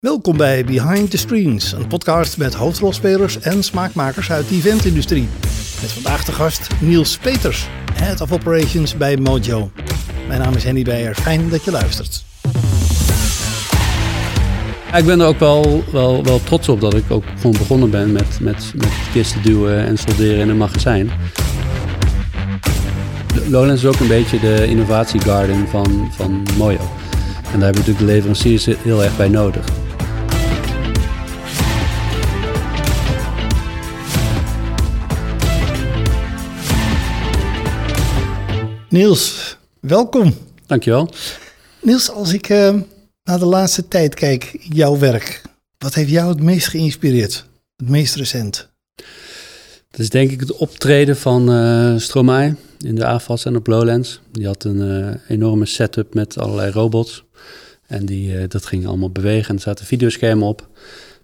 Welkom bij Behind the Screens, een podcast met hoofdrolspelers en smaakmakers uit de eventindustrie. Met vandaag de gast Niels Peters, Head of Operations bij Mojo. Mijn naam is Henny Beyer, fijn dat je luistert. ik ben er ook wel, wel, wel trots op dat ik ook gewoon begonnen ben met, met, met kisten duwen en solderen in een magazijn. Lowlands is ook een beetje de innovatiegarden van, van Mojo. En daar hebben we natuurlijk de leveranciers heel erg bij nodig. Niels, welkom. Dankjewel. Niels, als ik uh, naar de laatste tijd kijk, jouw werk, wat heeft jou het meest geïnspireerd? Het meest recent? Dat is denk ik het optreden van uh, Stromae in de AFAS en op Lowlands. Die had een uh, enorme setup met allerlei robots. En die, dat ging allemaal bewegen en er zaten videoschermen op.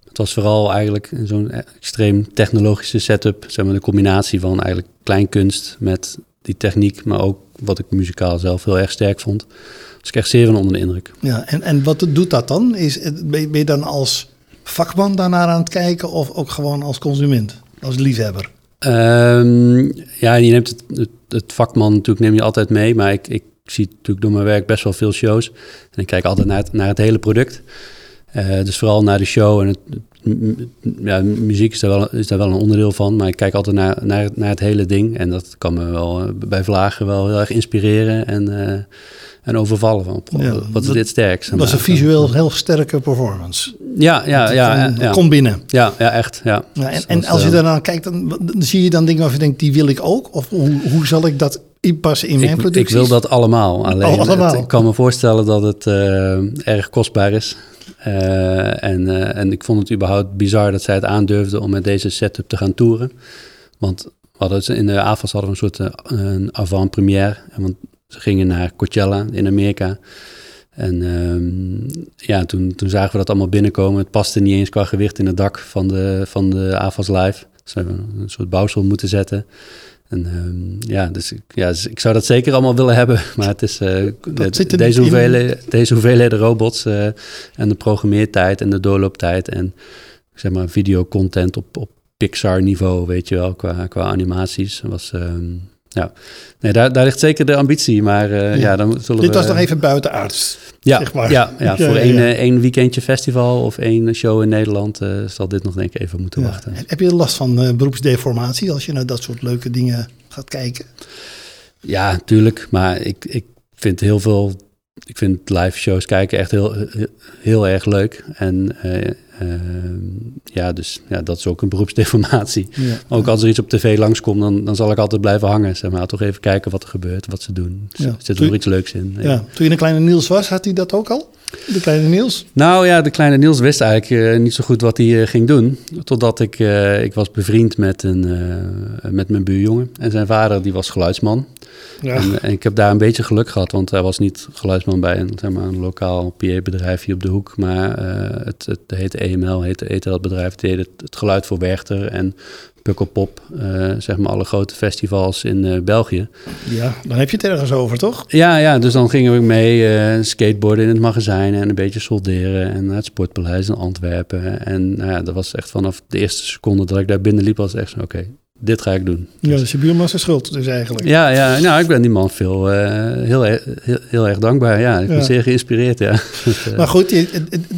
Het was vooral eigenlijk zo'n extreem technologische setup. Zeg maar de combinatie van eigenlijk kleinkunst met die techniek, maar ook wat ik muzikaal zelf heel erg sterk vond. Was ik echt zeer onder de indruk. Ja, en, en wat doet dat dan? Is, ben je dan als vakman daarnaar aan het kijken of ook gewoon als consument, als liefhebber? Um, ja, je neemt het, het, vakman natuurlijk neem je altijd mee, maar ik, ik zie natuurlijk door mijn werk best wel veel shows. En ik kijk altijd naar het, naar het hele product. Uh, dus vooral naar de show en het, ja, muziek is daar, wel, is daar wel een onderdeel van, maar ik kijk altijd naar, naar, naar het hele ding. En dat kan me wel eh, bij vlagen wel heel erg inspireren en, uh, en overvallen. Van, wat is dit sterk? Dat was een visueel heel sterke performance. Ja, ja, ja. ja, Kom binnen. Ja, ja echt. Ja. ja en, en als je daarna kijkt, dan, dan, zie je dan dingen waarvan je denkt, die wil ik ook? Of hoe, hoe zal ik dat inpassen in mijn ik, productie? Ik wil dat allemaal. Alleen, allemaal. Het, ik kan me voorstellen dat het uh, erg kostbaar is. Uh, en, uh, en ik vond het überhaupt bizar dat zij het aandurfden om met deze setup te gaan toeren. Want we hadden in de AFAS hadden we een soort uh, een avant-première. Want ze gingen naar Coachella in Amerika. En um, ja, toen, toen zagen we dat allemaal binnenkomen. Het paste niet eens qua gewicht in het dak van de, van de AFAS Live. Dus hebben een soort bouwsel moeten zetten. En um, ja, dus ik, ja, dus ik zou dat zeker allemaal willen hebben. Maar het is uh, de, deze, hoeveelheden robots uh, en de programmeertijd en de doorlooptijd en zeg maar videocontent op, op Pixar niveau, weet je wel, qua, qua animaties. was, um, ja, nee, daar, daar ligt zeker de ambitie, maar uh, ja. ja. dan zullen Dit we... was nog even buitenaards, ja, zeg maar. Ja, ja, voor ja, één, ja. één weekendje festival of één show in Nederland uh, zal dit nog denk ik even moeten wachten. Heb je last van beroepsdeformatie als je naar dat soort leuke dingen gaat kijken? Ja, natuurlijk, maar ik, ik vind heel veel... Ik vind live shows kijken echt heel, heel, erg leuk. En uh, ja, dus ja, dat is ook een beroepsdeformatie. Ja, ook als er iets op tv langskomt, dan, dan zal ik altijd blijven hangen. Zeg maar. Toch even kijken wat er gebeurt, wat ze doen. Ja. Zit er nog iets leuks in. Ja. Toen je een kleine Niels was, had hij dat ook al? De kleine Niels? Nou ja, de kleine Niels wist eigenlijk uh, niet zo goed wat hij uh, ging doen. Totdat ik, uh, ik was bevriend met, een, met mijn buurjongen. En zijn vader die was geluidsman. Ja. En, en, ik heb daar een beetje geluk gehad, want hij was niet geluidsman bij een, zeg maar, een lokaal PA-bedrijf hier op de hoek. Maar het, het heette EML, heette, heette dat bedrijf. Het deed het, het geluid voor Werchter en Pukkelpop, uh, zeg maar alle grote festivals in uh, België. Ja, dan heb je het ergens over, toch? Ja, ja dus dan gingen we mee uh, skateboarden in het magazijn en een beetje solderen en naar het Sportpaleis in Antwerpen. En nou ja, dat was echt vanaf de eerste seconde dat ik daar binnen liep, was echt zo, oké, okay, dit ga ik doen. Ja, dus je buurman zijn schuld dus eigenlijk. Ja, ja nou, ik ben die man veel, uh, heel, heel, heel, erg dankbaar. Ja, ik ben ja. zeer geïnspireerd, ja. maar goed, je,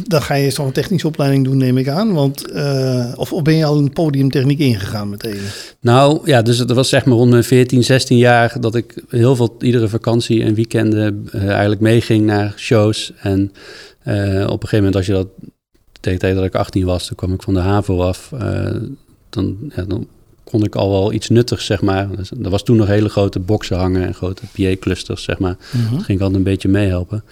dan ga je zo'n technische opleiding doen, neem ik aan. Want, uh, of, of ben je al een podiumtechniek ingegaan meteen? Nou, ja, dus het was zeg maar rond mijn 14, 16 jaar... dat ik heel veel, iedere vakantie en weekenden uh, eigenlijk meeging naar shows. En op een gegeven moment, als je dat... tegen de tijd dat ik 18 was, toen kwam ik van de HAVO af... dan, ja, dan kon ik al wel iets nuttigs, zeg maar. Dus, er was toen nog hele grote boxen hangen en grote PA-clusters, zeg maar. Mm -hmm. ging ik altijd een beetje meehelpen.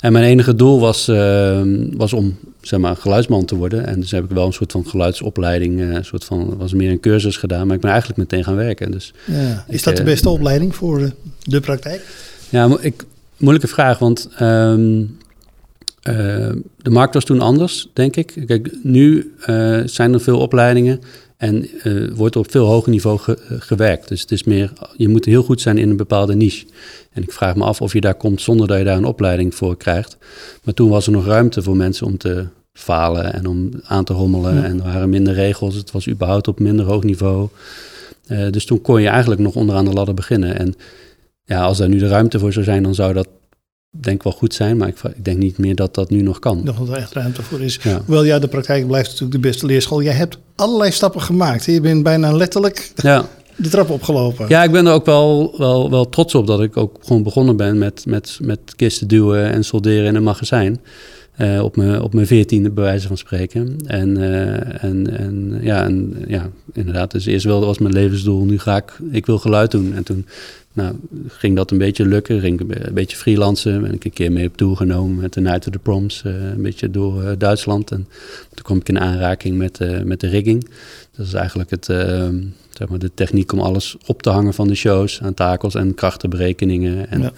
En mijn enige doel was, uh, was om zeg maar, geluidsman te worden. En dus heb ik wel een soort van geluidsopleiding, uh, een soort van, was meer een cursus gedaan. Maar ik ben eigenlijk meteen gaan werken. Dus ja. Is ik, dat de beste uh, opleiding voor de, de praktijk? Ja, ik, moeilijke vraag, want um, de markt was toen anders, denk ik. Kijk, nu zijn er veel opleidingen. En uh, wordt op veel hoger niveau ge gewerkt. Dus het is meer, je moet heel goed zijn in een bepaalde niche. En ik vraag me af of je daar komt zonder dat je daar een opleiding voor krijgt. Maar toen was er nog ruimte voor mensen om te falen en om aan te rommelen. En er waren minder regels. Het was überhaupt op minder hoog niveau. Uh, dus toen kon je eigenlijk nog onderaan de ladder beginnen. En ja, als daar nu de ruimte voor zou zijn, dan zou dat denk wel goed zijn. Maar ik, ik denk niet meer dat dat nu nog kan. Nog wat er echt ruimte voor is. Ja. Hoewel ja, de praktijk blijft natuurlijk de beste leerschool. Jij hebt allerlei stappen gemaakt. Je bent bijna letterlijk ja. de trap opgelopen. Ja, ik ben er ook wel, wel, wel trots op dat ik ook gewoon begonnen ben met, met, met kisten duwen en solderen in een magazijn. Uh, op mijn op mijn veertiende, bij wijze van spreken. En, uh, en, en, ja, en ja, inderdaad. Dus eerst wel was mijn levensdoel. Nu ga ik, ik wil geluid doen. En toen nou, ging dat een beetje lukken. Ging een beetje freelancen. Ben ik een keer mee op tour genomen met de Night of the Proms. Uh, een beetje door Duitsland. En toen kwam ik in aanraking met, met de rigging. Dat is eigenlijk het, zeg maar de techniek om alles op te hangen van de shows. Aan takels en krachtenberekeningen. En, ja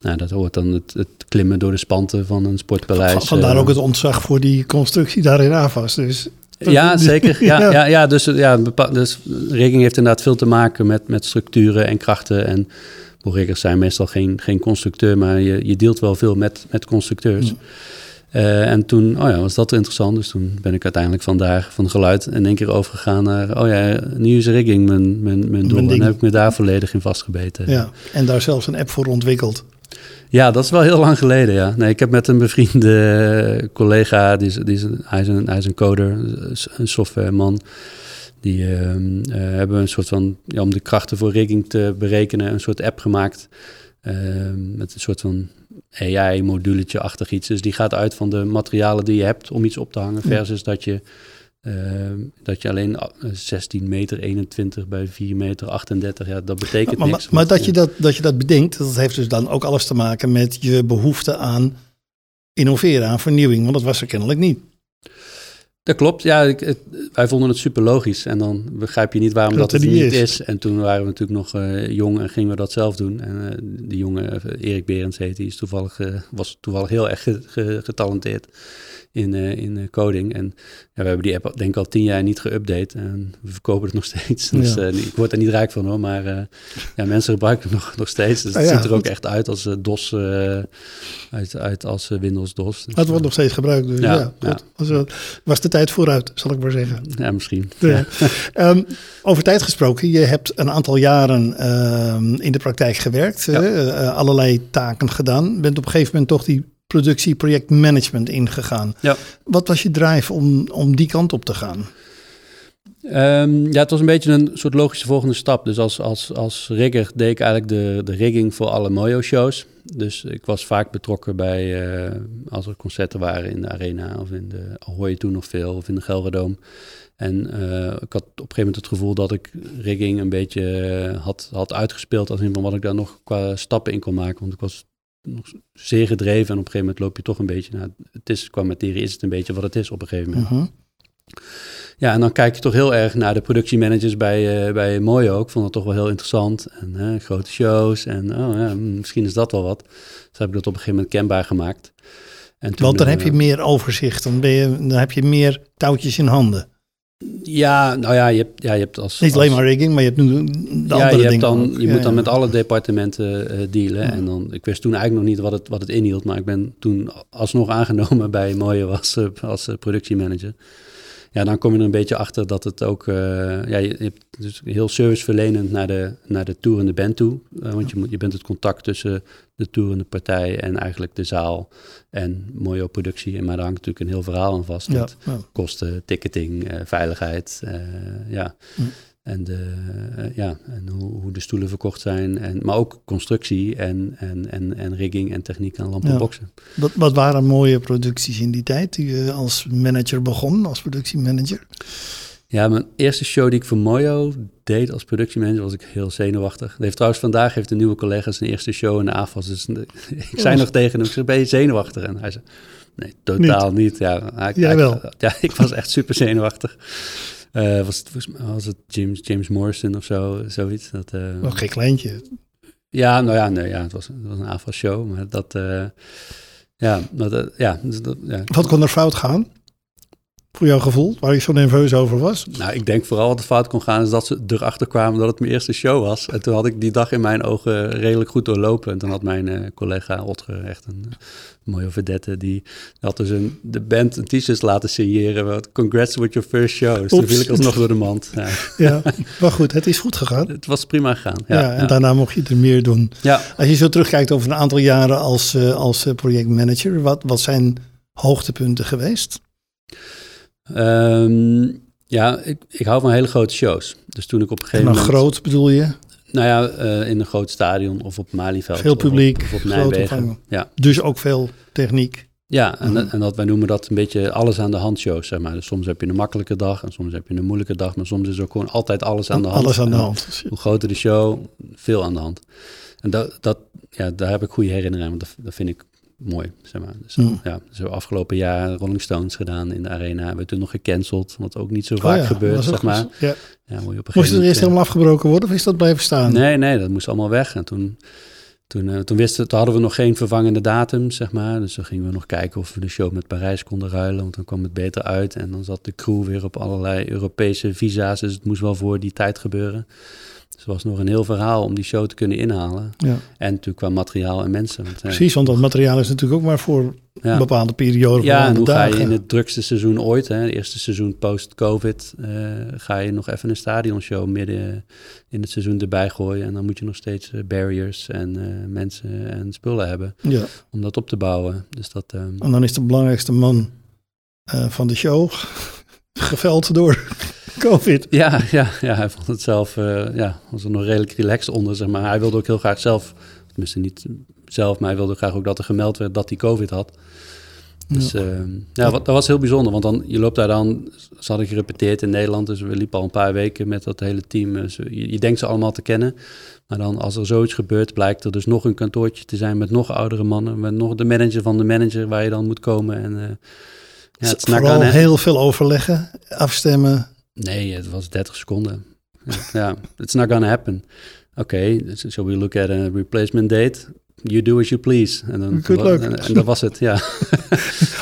nou, dat hoort dan het, het, klimmen door de spanten van een sportpaleis. Vandaar ook het ontzag voor die constructie daar in AFAS. Dus ja, zeker. Ja, ja. ja, dus, ja, dus rigging heeft inderdaad veel te maken met, met structuren en krachten. En riggers zijn meestal geen, geen constructeur, maar je, je deelt wel veel met, met constructeurs. Mm. Uh, en toen oh ja, was dat interessant. Dus toen ben ik uiteindelijk vandaag van geluid in één keer overgegaan naar... oh ja, nu is rigging mijn, mijn, mijn doel. en heb ik me daar volledig in vastgebeten. Ja, en daar zelfs een app voor ontwikkeld. Ja, dat is wel heel lang geleden, ja. Nee, ik heb met een bevriende collega, die, die, hij, is een, hij is een coder, een softwareman. Die uh, uh, hebben een soort van, ja, om de krachten voor rigging te berekenen, een soort app gemaakt. Uh, met een soort van AI-moduletje-achtig iets. Dus die gaat uit van de materialen die je hebt om iets op te hangen, versus dat je Ehm, dat je alleen 16 eh, meter 21 bij 4 meter 38, ja, dat betekent maar, niks. Maar, dat, je dat, dat je dat bedenkt, dat heeft dus dan ook alles te maken met je behoefte aan innoveren, aan vernieuwing. Want dat was er kennelijk niet. Dat klopt, ja. Ik, wij vonden het super logisch. En dan begrijp je niet waarom dat, het niet is. En toen waren we natuurlijk nog uh, jong en gingen we dat zelf doen. En uh, die jongen, Erik Berends heet, die is toevallig, was toevallig heel erg getalenteerd in, uh, in uh, coding. En ja, we hebben die app denk ik al tien jaar niet geüpdate en we verkopen het nog steeds. Dus ja. uh, ik word er niet rijk van hoor, maar ja, mensen gebruiken het nog, nog steeds. Dus het ah, ziet er ook echt uit als DOS, uit, uit als Windows DOS. Dus, het wordt nog steeds gebruikt, dus ja, goed. Was, de tijd vooruit, zal ik maar zeggen. Ja, misschien. um, over tijd gesproken, je hebt een aantal jaren um, in de praktijk gewerkt, allerlei taken gedaan. Bent op een gegeven moment toch die productie, projectmanagement ingegaan. Ja. Wat was je drive om, om die kant op te gaan? Um, ja, het was een beetje een soort logische volgende stap. Dus als, als, als rigger deed ik eigenlijk de, de rigging voor alle Mojo-shows. Dus ik was vaak betrokken bij, uh, als er concerten waren in de Arena of in de Ahoy toen nog veel, of in de Gelredome. En uh, ik had op een gegeven moment het gevoel dat ik rigging een beetje uh, had, had uitgespeeld. Als in van wat ik daar nog qua stappen in kon maken. Want ik was nog zeer gedreven. En op een gegeven moment loop je toch een beetje naar... Het is, qua materie is het een beetje wat het is op een gegeven moment. Mhm. Ja, en dan kijk je toch heel erg naar de productiemanagers bij, uh, bij Mojo. Ik vond dat toch wel heel interessant. En grote shows en oh, ja, misschien is dat wel wat. Dus heb ik dat op een gegeven moment kenbaar gemaakt. En toen, Want dan heb je eh, meer overzicht, dan, ben je, dan heb je meer touwtjes in handen. Ja, nou ja, je hebt, ja, je hebt als... Niet alleen maar rigging, maar je hebt nu de ja, andere je dingen dan, Je moet dan met alle departementen uh, dealen. En dan, ik wist toen eigenlijk nog niet wat het, wat het inhield, maar ik ben toen alsnog aangenomen bij Mooie was, uh, als uh, productiemanager ja, dan kom je er een beetje achter dat het ook, uh, ja, je, hebt dus heel serviceverlenend naar de, naar de toerende band toe. Uh, want je, moet, je bent het contact tussen de toerende partij en eigenlijk de zaal en mooie productie. Maar daar hangt natuurlijk een heel verhaal aan vast. Ja, Kosten, ticketing, uh, veiligheid. ja. En, de, uh, ja, en hoe, hoe, de stoelen verkocht zijn. En, maar ook constructie en, en, en, en rigging en techniek aan lampenboxen. Ja. Wat, wat waren mooie producties in die tijd die je als manager begon, als productiemanager? Ja, mijn eerste show die ik voor Mojo deed als productiemanager was ik heel zenuwachtig. Dat heeft trouwens vandaag heeft een nieuwe collega zijn eerste show in de AFAS. Dus ik zei nog tegen hem, ik zeg, ben je zenuwachtig? En hij zei, nee, totaal niet. Ja, hij, Jij wel? Ja, ik was echt super zenuwachtig. Uh, was, het, was het James, James Morrison of zo, zoiets? Dat, uh, Nog geen kleintje. Ja, nou ja, nee, ja het, was, het was een AFA-show, maar dat... Uh, ja, dat, ja, dus dat, ja. Wat kon er fout gaan? Voor jouw gevoel, waar je zo nerveus over was? Nou, ik denk vooral wat er fout kon gaan, is dat ze erachter kwamen dat het mijn eerste show was. En toen had ik die dag in mijn ogen redelijk goed doorlopen. En toen had mijn collega Otger echt een mooie vedette, die had dus een, de band een t-shirt laten signeren. Wat, Congrats with your first show. Dus toen viel ik alsnog door de mand. Ja. ja, maar goed, het is goed gegaan. Het was prima gegaan. Ja, ja en daarna mocht je er meer doen. Ja. Als je zo terugkijkt over een aantal jaren als, uh, als projectmanager, wat, wat zijn hoogtepunten geweest? Um, ja, ik, ik hou van hele grote shows. Dus toen ik op een gegeven moment... groot bedoel je? Nou ja, uh, in een groot stadion of op Malieveld. Veel publiek, of op, Nijmegen. Ja. Dus ook veel techniek. Ja, en, mm. en dat, wij noemen dat een beetje alles aan de hand shows, zeg maar. Dus soms heb je een makkelijke dag en soms heb je een moeilijke dag, maar soms is er gewoon altijd alles aan de hand. Alles aan de hand. hoe groter de show, veel aan de hand. En dat, dat, ja, daar heb ik goede herinneringen aan, want dat, dat vind ik mooi, zeg maar. Dus, mm. ja, zo afgelopen jaar Rolling Stones gedaan in de arena. Hebben we toen nog gecanceld, wat ook niet zo oh vaak gebeurt, zeg maar. Ja. Ja, je op moest het eerst helemaal afgebroken worden of is dat blijven staan? Nee, nee, dat moest allemaal weg. En toen, toen, uh, toen, wisten, toen hadden we nog geen vervangende datum, zeg maar. Dus dan gingen we nog kijken of we de show met Parijs konden ruilen, want dan kwam het beter uit. En dan zat de crew weer op allerlei Europese visa's, dus het moest wel voor die tijd gebeuren. Het was nog een heel verhaal om die show te kunnen inhalen. Ja. En natuurlijk qua materiaal en mensen. Want, Precies, want dat materiaal is natuurlijk ook maar voor een bepaalde periode. Ja, en hoe ga je in het drukste seizoen ooit, hè, het eerste seizoen post-COVID, uh, ga je nog even een stadionshow midden in het seizoen erbij gooien. En dan moet je nog steeds uh, barriers en uh, mensen en spullen hebben ja. om dat op te bouwen. Dus dat, um... En dan is de belangrijkste man van de show geveld door COVID. Ja, ja, ja, hij vond het zelf, uh, ja, was er nog redelijk relaxed onder, zeg maar. Hij wilde ook heel graag zelf, tenminste niet zelf, maar hij wilde graag ook dat er gemeld werd dat hij COVID had. Dus ja, uh, ja wat, dat was heel bijzonder, want dan, je loopt daar dan, ze hadden gerepeteerd in Nederland, dus we liepen al een paar weken met dat hele team. Dus je, je, denkt ze allemaal te kennen, maar dan als er zoiets gebeurt, blijkt er dus nog een kantoortje te zijn met nog oudere mannen, met nog de manager van de manager waar je dan moet komen. En, uh, ja, het Vooral heel veel overleggen, afstemmen. Nee, het was 30 seconden. ja, it's not gonna happen. Oké, okay, so we look at a replacement date. You do as you please. En, dan, Good en, en dat was het, ja.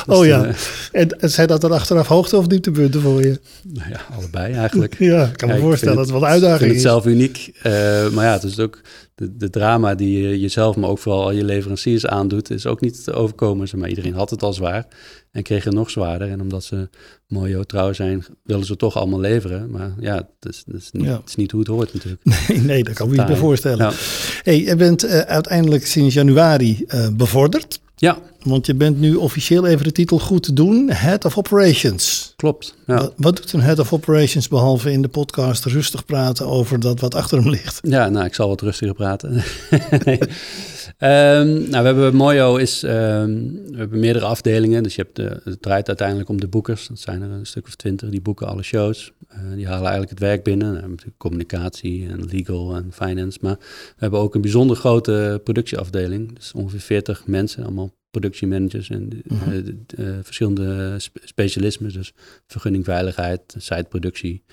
oh ja. Uh, en, en zijn dat dan achteraf hoogte- of dieptepunten voor je? Nou ja, allebei eigenlijk. ja, ik kan me voorstellen dat het wel uitdaging is. Ik het zelf uniek. Uh, maar ja, het is ook de, de drama die je jezelf, maar ook vooral al je leveranciers aandoet, is ook niet te overkomen. Zeg maar iedereen had het al zwaar en kreeg het nog zwaarder. En omdat ze mooi trouw zijn, willen ze toch allemaal leveren. Maar ja, het is, het is, niet, het is niet hoe het hoort natuurlijk. Nee, nee dat kan ik me niet voorstellen. Ja. Hey, je bent uh, uiteindelijk sinds januari uh, bevorderd. Ja. Want je bent nu officieel even de titel goed te doen, Head of Operations. Klopt. Ja. Wat, wat, doet een Head of Operations behalve in de podcast rustig praten over dat wat achter hem ligt? Ja, nou, ik zal wat rustiger praten. nee. Um, nou, we hebben Mojo is, um, we hebben meerdere afdelingen. Dus je hebt de, het draait uiteindelijk om de boekers. Dat zijn er een stuk of twintig. Die boeken alle shows. Uh, die halen eigenlijk het werk binnen. We hebben communicatie en legal en finance. Maar we hebben ook een bijzonder grote productieafdeling. Dus ongeveer 40 mensen, allemaal productiemanagers en uh, uh, verschillende spe specialismen. Dus vergunningveiligheid, siteproductie,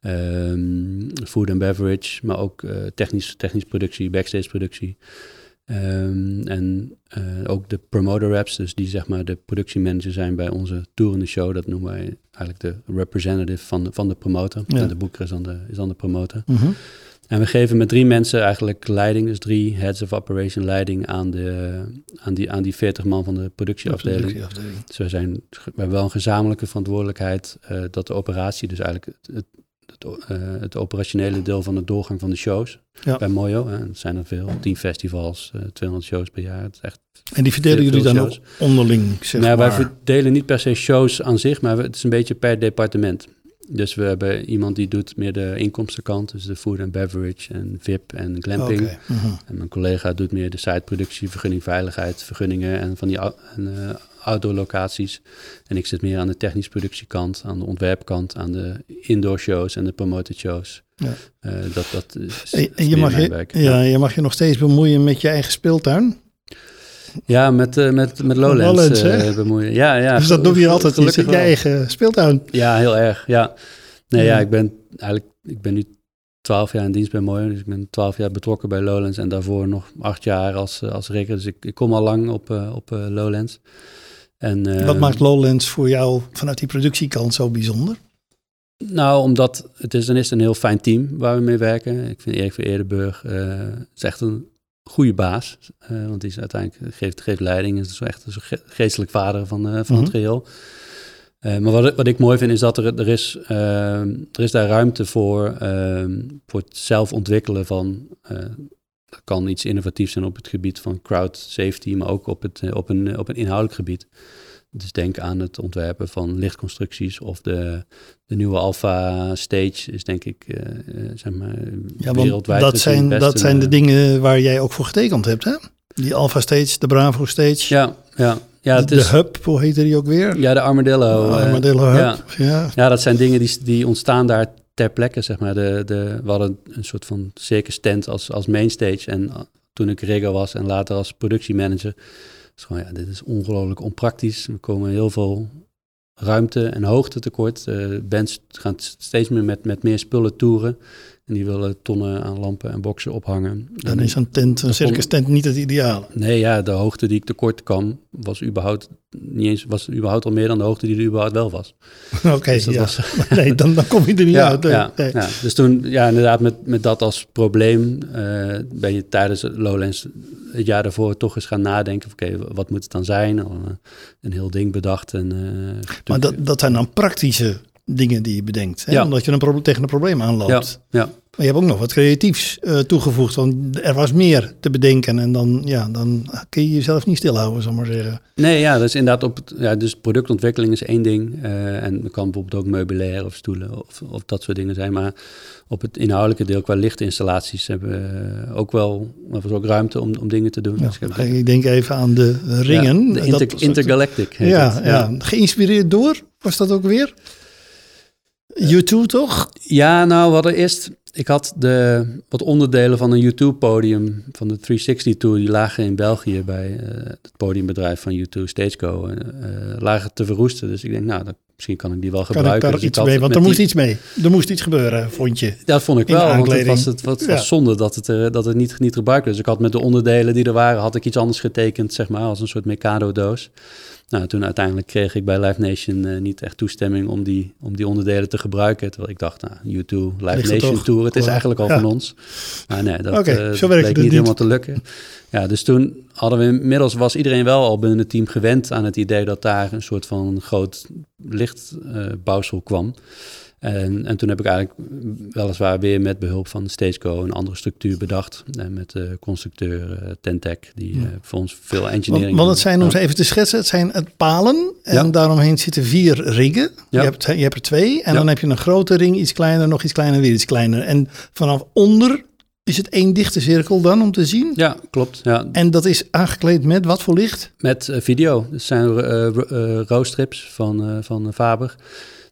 um, food and beverage, maar ook uh, technisch, technisch productie, backstage productie. Um, en ook de promoter reps, dus die zeg maar de productiemanager zijn bij onze tourende show. Dat noemen wij eigenlijk de representative van de, van de promotor. Ja. En de boeker is dan de, is dan de promotor. Mm -hmm. En we geven met drie mensen eigenlijk leiding, dus drie heads of operation leiding aan, de, aan, die, aan die 40 man van de productieafdeling. productieafdeling. Dus we, zijn, we hebben wel een gezamenlijke verantwoordelijkheid uh, dat de operatie, dus eigenlijk het, het, het, uh, het, operationele deel van de doorgang van de shows ja. bij Mojo. Hè, dat zijn er veel, 10 festivals, uh, eh, 200 shows per jaar. Het is echt en die verdelen jullie dan ook onderling, zeg nou, maar? Wij verdelen niet per se shows aan zich, maar het is een beetje per departement. Dus we hebben iemand die doet meer de inkomstenkant, dus de food and beverage en VIP en glamping. Okay. Mhm. En mijn collega doet meer de siteproductie, vergunning, veiligheid, vergunningen en van die en, uh, outdoor locaties. En ik zit meer aan de technisch productiekant, aan de ontwerpkant, aan de indoor shows en de promoted shows. Ja. Uh, dat, dat is, en, je mag je, ja, je mag je nog steeds bemoeien met je eigen speeltuin. Ja, met, uh, met, met Lowlands, Lowlands uh, bemoeien. Ja, ja. Dus dat doe je altijd gelukkig je eigen speeltuin. Ja, heel erg. Ja. Nee, ja, ik ben eigenlijk, ik ben nu twaalf jaar in dienst bij Mooi. Dus ik ben twaalf jaar betrokken bij Lowlands en daarvoor nog acht jaar als, eh, als rekker. Dus ik, ik kom al lang op, uh, op Lowlands. En, Wat maakt Lowlands voor jou vanuit die productiekant zo bijzonder? Nou, omdat het is, dan is een heel fijn team waar we mee werken. Ik vind Erik van Eerdenburg is echt een goede baas. want die is uiteindelijk geeft, geeft leiding. Is echt een geestelijk vader van, van het mhm. geheel. maar wat, wat ik mooi vind is dat er, er, is, er is daar ruimte voor, voor het zelf ontwikkelen van kan iets innovatiefs zijn op het gebied van crowd safety, maar ook op, het, op, een, op een inhoudelijk gebied. Dus denk aan het ontwerpen van lichtconstructies of de, de nieuwe Alpha Stage is denk ik uh, zeg maar ja, wereldwijd. Dat zijn, dat zijn de dingen waar jij ook voor getekend hebt, hè? Die Alpha Stage, de Bravo Stage. Ja, ja. Ja, het de, is, hub, hoe heette die ook weer? Ja, de Armadillo. De Armadillo Hub, ja. ja. Ja. dat zijn dingen die, die ontstaan daar ter plekke, zeg maar. De, de, we hadden een soort van circus tent als, als mainstage. En toen ik rigger was en later als productiemanager is gewoon, ja, dit is ongelooflijk onpraktisch. Er komen heel veel ruimte en hoogte tekort. Uh, bands gaan steeds meer met, met meer spullen toeren. En die willen tonnen aan lampen en boksen ophangen. Dan is een tent, een circus tent niet het ideale. Nee, ja, de hoogte die ik tekort kwam, was überhaupt niet eens, was überhaupt al meer dan de hoogte die er überhaupt wel was. Oké, dus ja. nee, dan, dan kom je er niet uit. Ja, ja, dus toen, ja, inderdaad, met, met dat als probleem uh, ben je tijdens Lowlands het jaar daarvoor toch eens gaan nadenken. Oké, wat moet het dan zijn? Uh, een heel ding bedacht. En, uh, maar dat, dat zijn dan praktische dingen die je bedenkt. Hè? Ja. Omdat je een tegen een probleem aanloopt. Ja. ja. Maar je hebt ook nog wat creatiefs uh, toegevoegd. Want er was meer te bedenken. En dan, ja, dan kun je jezelf niet stilhouden, zal maar zeggen. Nee, ja, dat is inderdaad op ja, dus productontwikkeling is één ding. Uh, en het kan bijvoorbeeld ook meubilair of stoelen of, of dat soort dingen zijn. Maar op het inhoudelijke deel qua lichtinstallaties hebben we ook wel er was ook ruimte om, om dingen te doen. Ja, dus ik, denk even aan de ringen. de inter, Intergalactic. Ja, ja, geïnspireerd door, was dat ook weer? YouTube toch? Ja, nou, we hadden eerst... Ik had de, wat onderdelen van een YouTube-podium van de 360 Tour... die lagen in België bij uh, het podiumbedrijf van YouTube, Stageco... Uh, lagen te verroesten. Dus ik denk, nou, dat, misschien kan ik die wel gebruiken. Kan ik daar dus iets mee? Want er moest iets mee. Er moest iets gebeuren, vond je? Dat vond ik wel, want het was, het, wat, was zonde dat het, dat het niet, niet gebruikt was. Dus ik had met de onderdelen die er waren... had ik iets anders getekend, zeg maar, als een soort Mikado-doos... Nou, toen uiteindelijk kreeg ik bij Live Nation uh, niet echt toestemming om die, om die onderdelen te gebruiken. Terwijl ik dacht, nou, U2, Live Nation Tour, het is eigenlijk al van ons. Maar nee, dat, okay, uh, bleek niet, niet helemaal te lukken. Ja, dus toen hadden we inmiddels, was iedereen wel al binnen het team gewend aan het idee dat daar een soort van groot lichtbouwsel uh, kwam. En, en toen heb ik eigenlijk weliswaar weer met behulp van Stageco een andere structuur bedacht. En met de constructeur uh, Tentec, die uh, voor ons veel engineering... Want, want het zijn, om ze even te schetsen, het zijn het palen. En daaromheen zitten vier ringen. Je, hebt, je hebt er twee. En dan heb je een grote ring, iets kleiner, nog iets kleiner, weer iets kleiner. En vanaf onder is het één dichte cirkel dan om te zien? Ja, klopt. Ja. En dat is aangekleed met wat voor licht? Met uh, video. Dat zijn uh, roadstrips van, van Faber.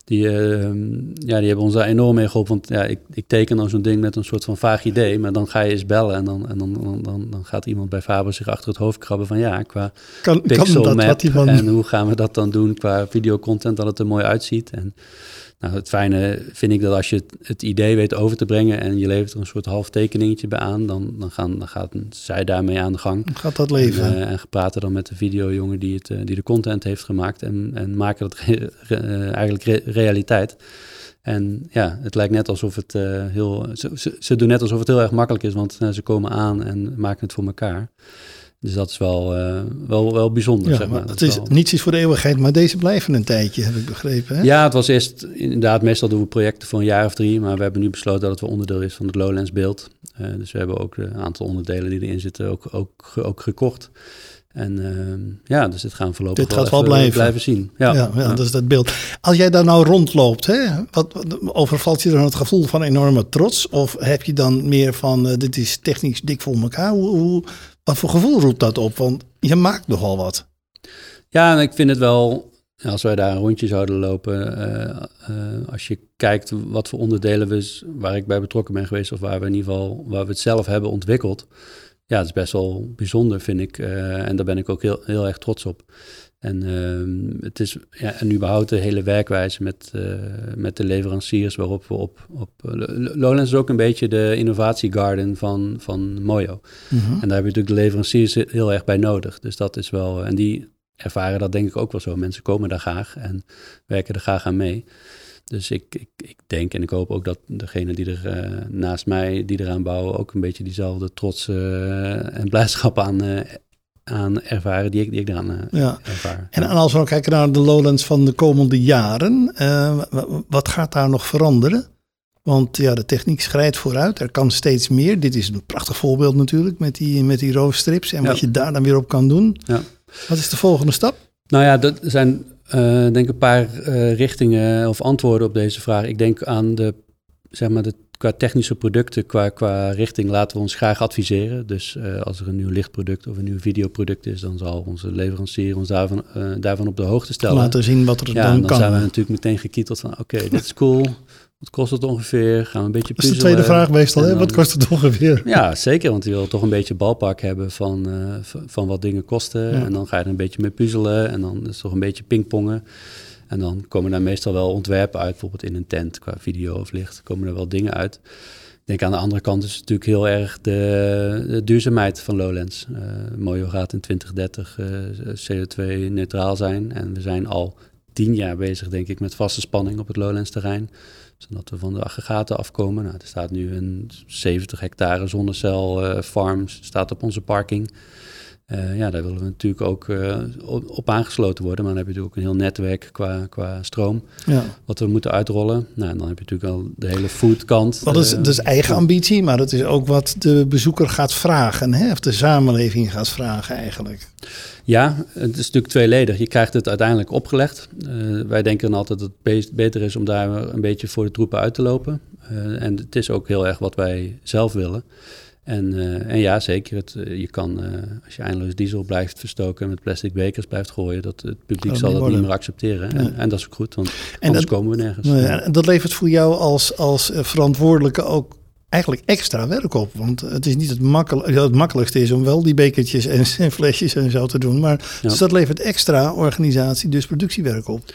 Die, ehm, ja, die hebben ons daar enorm mee geholpen. Want ja, ik, ik teken dan zo'n ding met een soort van vaag idee. Maar dan ga je eens bellen en dan, en dan, dan, dan, gaat iemand bij Faber zich achter het hoofd krabben van ja, qua kan, pixel kan map en hoe gaan we dat dan doen qua videocontent dat het er mooi uitziet. En nou, het fijne vind ik dat als je het, idee weet over te brengen en je levert er een soort half tekeningetje bij aan, dan, dan, gaan, dan gaat zij daarmee aan de gang. Gaat dat leven? En, uh, en praten dan met de videojongen die, het, uh, die de content heeft gemaakt en, en maken dat uh, eigenlijk realiteit. En ja, het lijkt net alsof het heel. Ze, ze, doen net alsof het heel erg makkelijk is, want ze komen aan en maken het voor elkaar. Dus dat is wel, uh, wel, wel bijzonder. Ja, zeg maar. Het is, niets is voor de eeuwigheid, maar deze blijven een tijdje, heb ik begrepen. Hè? Ja, het was eerst inderdaad, meestal doen we projecten voor een jaar of drie, maar we hebben nu besloten dat het wel onderdeel is van het Lowlands beeld. Uh, dus we hebben ook een aantal onderdelen die erin zitten ook, ook, ook gekocht. En uh, ja, dus dit gaan voorlopig dit gaat wel blijven. blijven zien. Ja, ja, ja, dat is dat beeld. Als jij daar nou rondloopt, hè, wat, wat, overvalt je dan het gevoel van enorme trots? Of heb je dan meer van, uh, dit is technisch dik voor elkaar? Hoe, hoe, wat voor gevoel roept dat op? Want je maakt nogal wat. Ja, en ik vind het wel, als wij daar een rondje zouden lopen, uh, uh, als je kijkt wat voor onderdelen we, waar ik bij betrokken ben geweest, of waar we in ieder geval, waar we het zelf hebben ontwikkeld. Ja, het is best wel bijzonder, vind ik. Uh, en daar ben ik ook heel, heel erg trots op. En uh, het is ja, en überhaupt de hele werkwijze met, uh, met de leveranciers waarop we op. op Lowlands is ook een beetje de innovatiegarden van, van Mojo. Mm -hmm. En daar heb je natuurlijk de leveranciers heel erg bij nodig. Dus dat is wel. En die ervaren dat denk ik ook wel zo. Mensen komen daar graag en werken er graag aan mee. Dus ik, ik, ik denk en ik hoop ook dat degene die er naast mij, die eraan bouwen, ook een beetje diezelfde trots en blijdschap aan, aan ervaren die ik, die ik uh, ja. ervaar. En, als we dan kijken naar de Lowlands van de komende jaren, wat gaat daar nog veranderen? Want ja, de techniek schrijdt vooruit. Er kan steeds meer. Dit is een prachtig voorbeeld natuurlijk met die, met die roofstrips en wat je daar dan weer op kan doen. Ja. Wat is de volgende stap? Nou ja, dat zijn uh, denk ik een paar richtingen of antwoorden op deze vraag. Ik denk aan de, zeg maar, de, qua technische producten, qua, qua richting laten we ons graag adviseren. Dus uh, als er een nieuw lichtproduct of een nieuw videoproduct is, dan zal onze leverancier ons daarvan, daarvan op de hoogte stellen. Laten zien wat er ja, dan, dan kan. dan zijn we natuurlijk meteen gekieteld van oké, dit is cool. Wat kost het ongeveer? Gaan we een beetje puzzelen. Dat is de tweede vraag meestal, hè? Wat kost het ongeveer? Ja, zeker, want je wil toch een beetje balpak hebben van, uh, van wat dingen kosten. En dan ga je er een beetje mee puzzelen en dan is het toch een beetje pingpongen. En dan komen daar meestal wel ontwerpen uit, bijvoorbeeld in een tent, qua video of licht, komen er wel dingen uit. Ik denk aan de andere kant is het natuurlijk heel erg de, duurzaamheid van Lowlands. Uh, Mojo gaat in 2030 uh, CO2-neutraal zijn en we zijn al tien jaar bezig, denk ik, met vaste spanning op het Lowlands terrein zodat we van de aggregaten afkomen. Nou, er staat nu een 70 hectare zonnecel uh, farm staat op onze parking. Uh, ja, daar willen we natuurlijk ook uh, op aangesloten worden. Maar dan heb je natuurlijk ook een heel netwerk qua, qua stroom. Ja. Wat we moeten uitrollen. Nou, en dan heb je natuurlijk al de hele foodkant. Dat is, dat is eigen ambitie, maar dat is ook wat de bezoeker gaat vragen. Hè? Of de samenleving gaat vragen eigenlijk. Ja, het is natuurlijk tweeledig. Je krijgt het uiteindelijk opgelegd. Wij denken altijd dat het beter is om daar een beetje voor de troepen uit te lopen. En het is ook heel erg wat wij zelf willen. En, uh, en ja, zeker. Het, je kan, als je eindeloos diesel blijft verstoken en met plastic bekers blijft gooien, dat het publiek zal dat niet meer accepteren. En, en, dat is ook goed, want en anders komen we nergens. En dat levert voor jou als, als verantwoordelijke ook eigenlijk extra werk op. Want het is niet het, het makkelijkste is om wel die bekertjes en, flesjes en zo te doen. Maar dus dat levert extra organisatie, dus productiewerk op.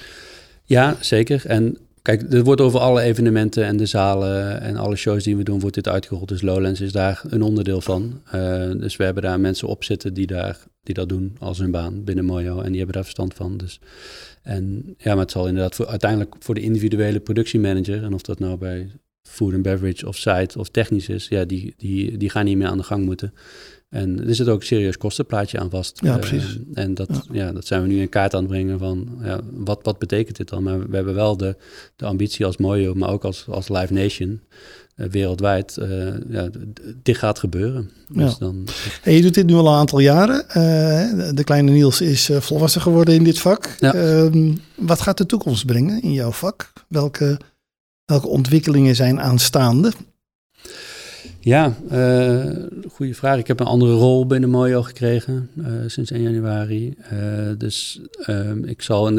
Ja, zeker. En kijk, er wordt over alle evenementen en de zalen en alle shows die we doen, wordt dit uitgerold. Dus Lowlands is daar een onderdeel van. Uh, dus we hebben daar mensen op zitten die, daar, die dat doen als hun baan binnen Mojo. En die hebben daar verstand van. Dus, en ja, maar het zal inderdaad voor, uiteindelijk voor de individuele productiemanager, en of dat nou bij food and beverage of site of technisch is, ja, die, die, die gaan niet meer aan de gang moeten. En er zit ook een serieus kostenplaatje aan vast. Ja, precies. Uh, en dat, ja. dat zijn we nu in kaart aan het brengen van ja, wat, wat betekent dit dan? Maar we hebben wel de, de ambitie als Mojo, maar ook als, als Live Nation uh, wereldwijd. Uh, ja, dit gaat gebeuren. Dus ja. dan... Hey, je doet dit nu al een aantal jaren. de kleine Niels is volwassen geworden in dit vak. Ja. Ehm, wat gaat de toekomst brengen in jouw vak? Welke Welke ontwikkelingen zijn aanstaande? Ja, uh, goede vraag. Ik heb een andere rol binnen Mojo gekregen uh, sinds 1 januari. Uh, dus ehm, ik zal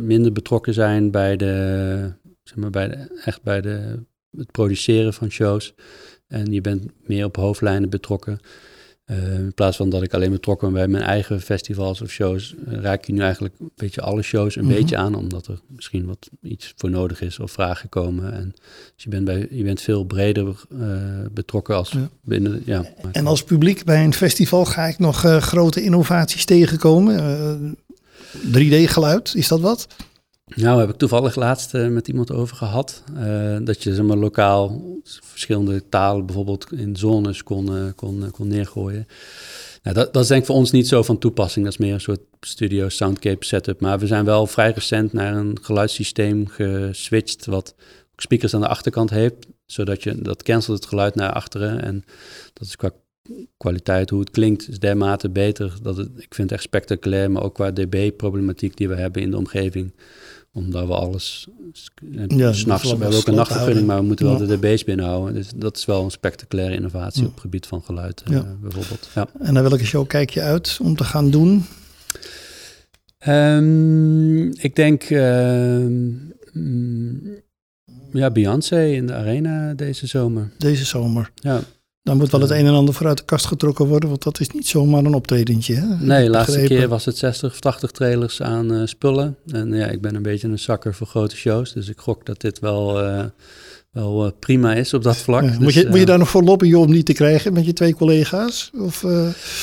minder betrokken zijn bij de, zeg maar, bij de, echt bij de, het produceren van shows. En je bent meer op hoofdlijnen betrokken. Uh, in plaats van dat ik alleen betrokken ben bij mijn eigen festivals of shows, uh, raak je nu eigenlijk een beetje alle shows een mhm. beetje aan, omdat er misschien wat iets voor nodig is of vragen komen. En dus je bent, bij, je bent veel breder uh, betrokken als binnen. Ja, en als publiek bij een festival ga ik nog grote innovaties tegenkomen. 3D-geluid, is dat wat? Nou, heb ik toevallig laatst uh, met iemand over gehad. Uh, dat je zeg maar, lokaal verschillende talen bijvoorbeeld in zones kon, uh, kon, kon neergooien. Nou, dat, dat is denk ik voor ons niet zo van toepassing. Dat is meer een soort studio soundcape setup. Maar we zijn wel vrij recent naar een geluidssysteem geswitcht... wat speakers aan de achterkant heeft. Zodat je, dat cancelt het geluid naar achteren. En dat is qua kwaliteit, hoe het klinkt, is dermate beter. Dat ik vind het echt spectaculair, maar ook qua dB-problematiek die we hebben in de omgeving omdat we alles... Ja, S'nachts, we hebben ook een nachtvergunning, maar we moeten wel de dB's binnenhouden. Dus dat is wel een spectaculaire innovatie op het gebied van geluid uh, bijvoorbeeld. Ja. En naar welke show kijk je uit om te gaan doen? Um, ik denk uh, ja, Beyoncé in de arena deze zomer. Deze zomer. Ja. Dan moet wel het een en ander vooruit de kast getrokken worden, want dat is niet zomaar een optredentje. Hè? Nee, de laatste keer was het 60 of 80 trailers aan uh, spullen. En ja, ik ben een beetje een zakker voor grote shows, dus ik gok dat dit wel, uh, wel eh, prima is op dat vlak. moet, je, dus, moet je daar nog voor lobbyen om niet te krijgen met je twee collega's? Of,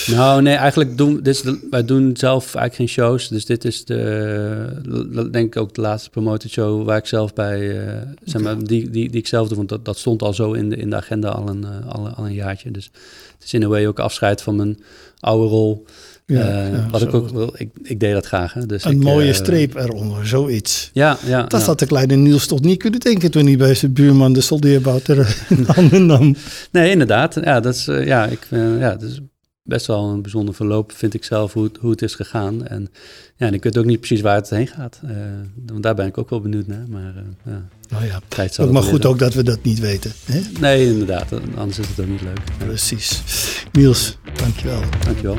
Nou, nee, eigenlijk doen dit is wij doen zelf eigenlijk geen shows. Dus dit is de, denk ik ook de laatste promoted show waar ik zelf bij, zeg maar, die, die, die ik zelf doe. Want dat, dat stond al zo in de, in de agenda al een, al, al een jaartje. Dus het is in een way ook afscheid van mijn oude rol. Ja, uh, wat ik ook wil, ik, ik deed dat graag. Hè. Dus een ik, mooie uh, streep eronder, zoiets. Ja, ja. Dat ja. had de kleine Niels toch niet kunnen denken toen hij bij zijn buurman de soldeerbouter nam. Nee, inderdaad. Ja, dat is, uh, ja, ik, ja, is best wel een bijzonder verloop, vind ik zelf, hoe het, hoe het is gegaan. En, ja, en ik weet ook niet precies waar het heen gaat. want daar ben ik ook wel benieuwd naar. Maar ja. Nou ja, ook maar goed ook dat we dat niet weten. Hè? Nee, inderdaad. Anders is het ook niet leuk. Precies. Niels, dankjewel. Dankjewel.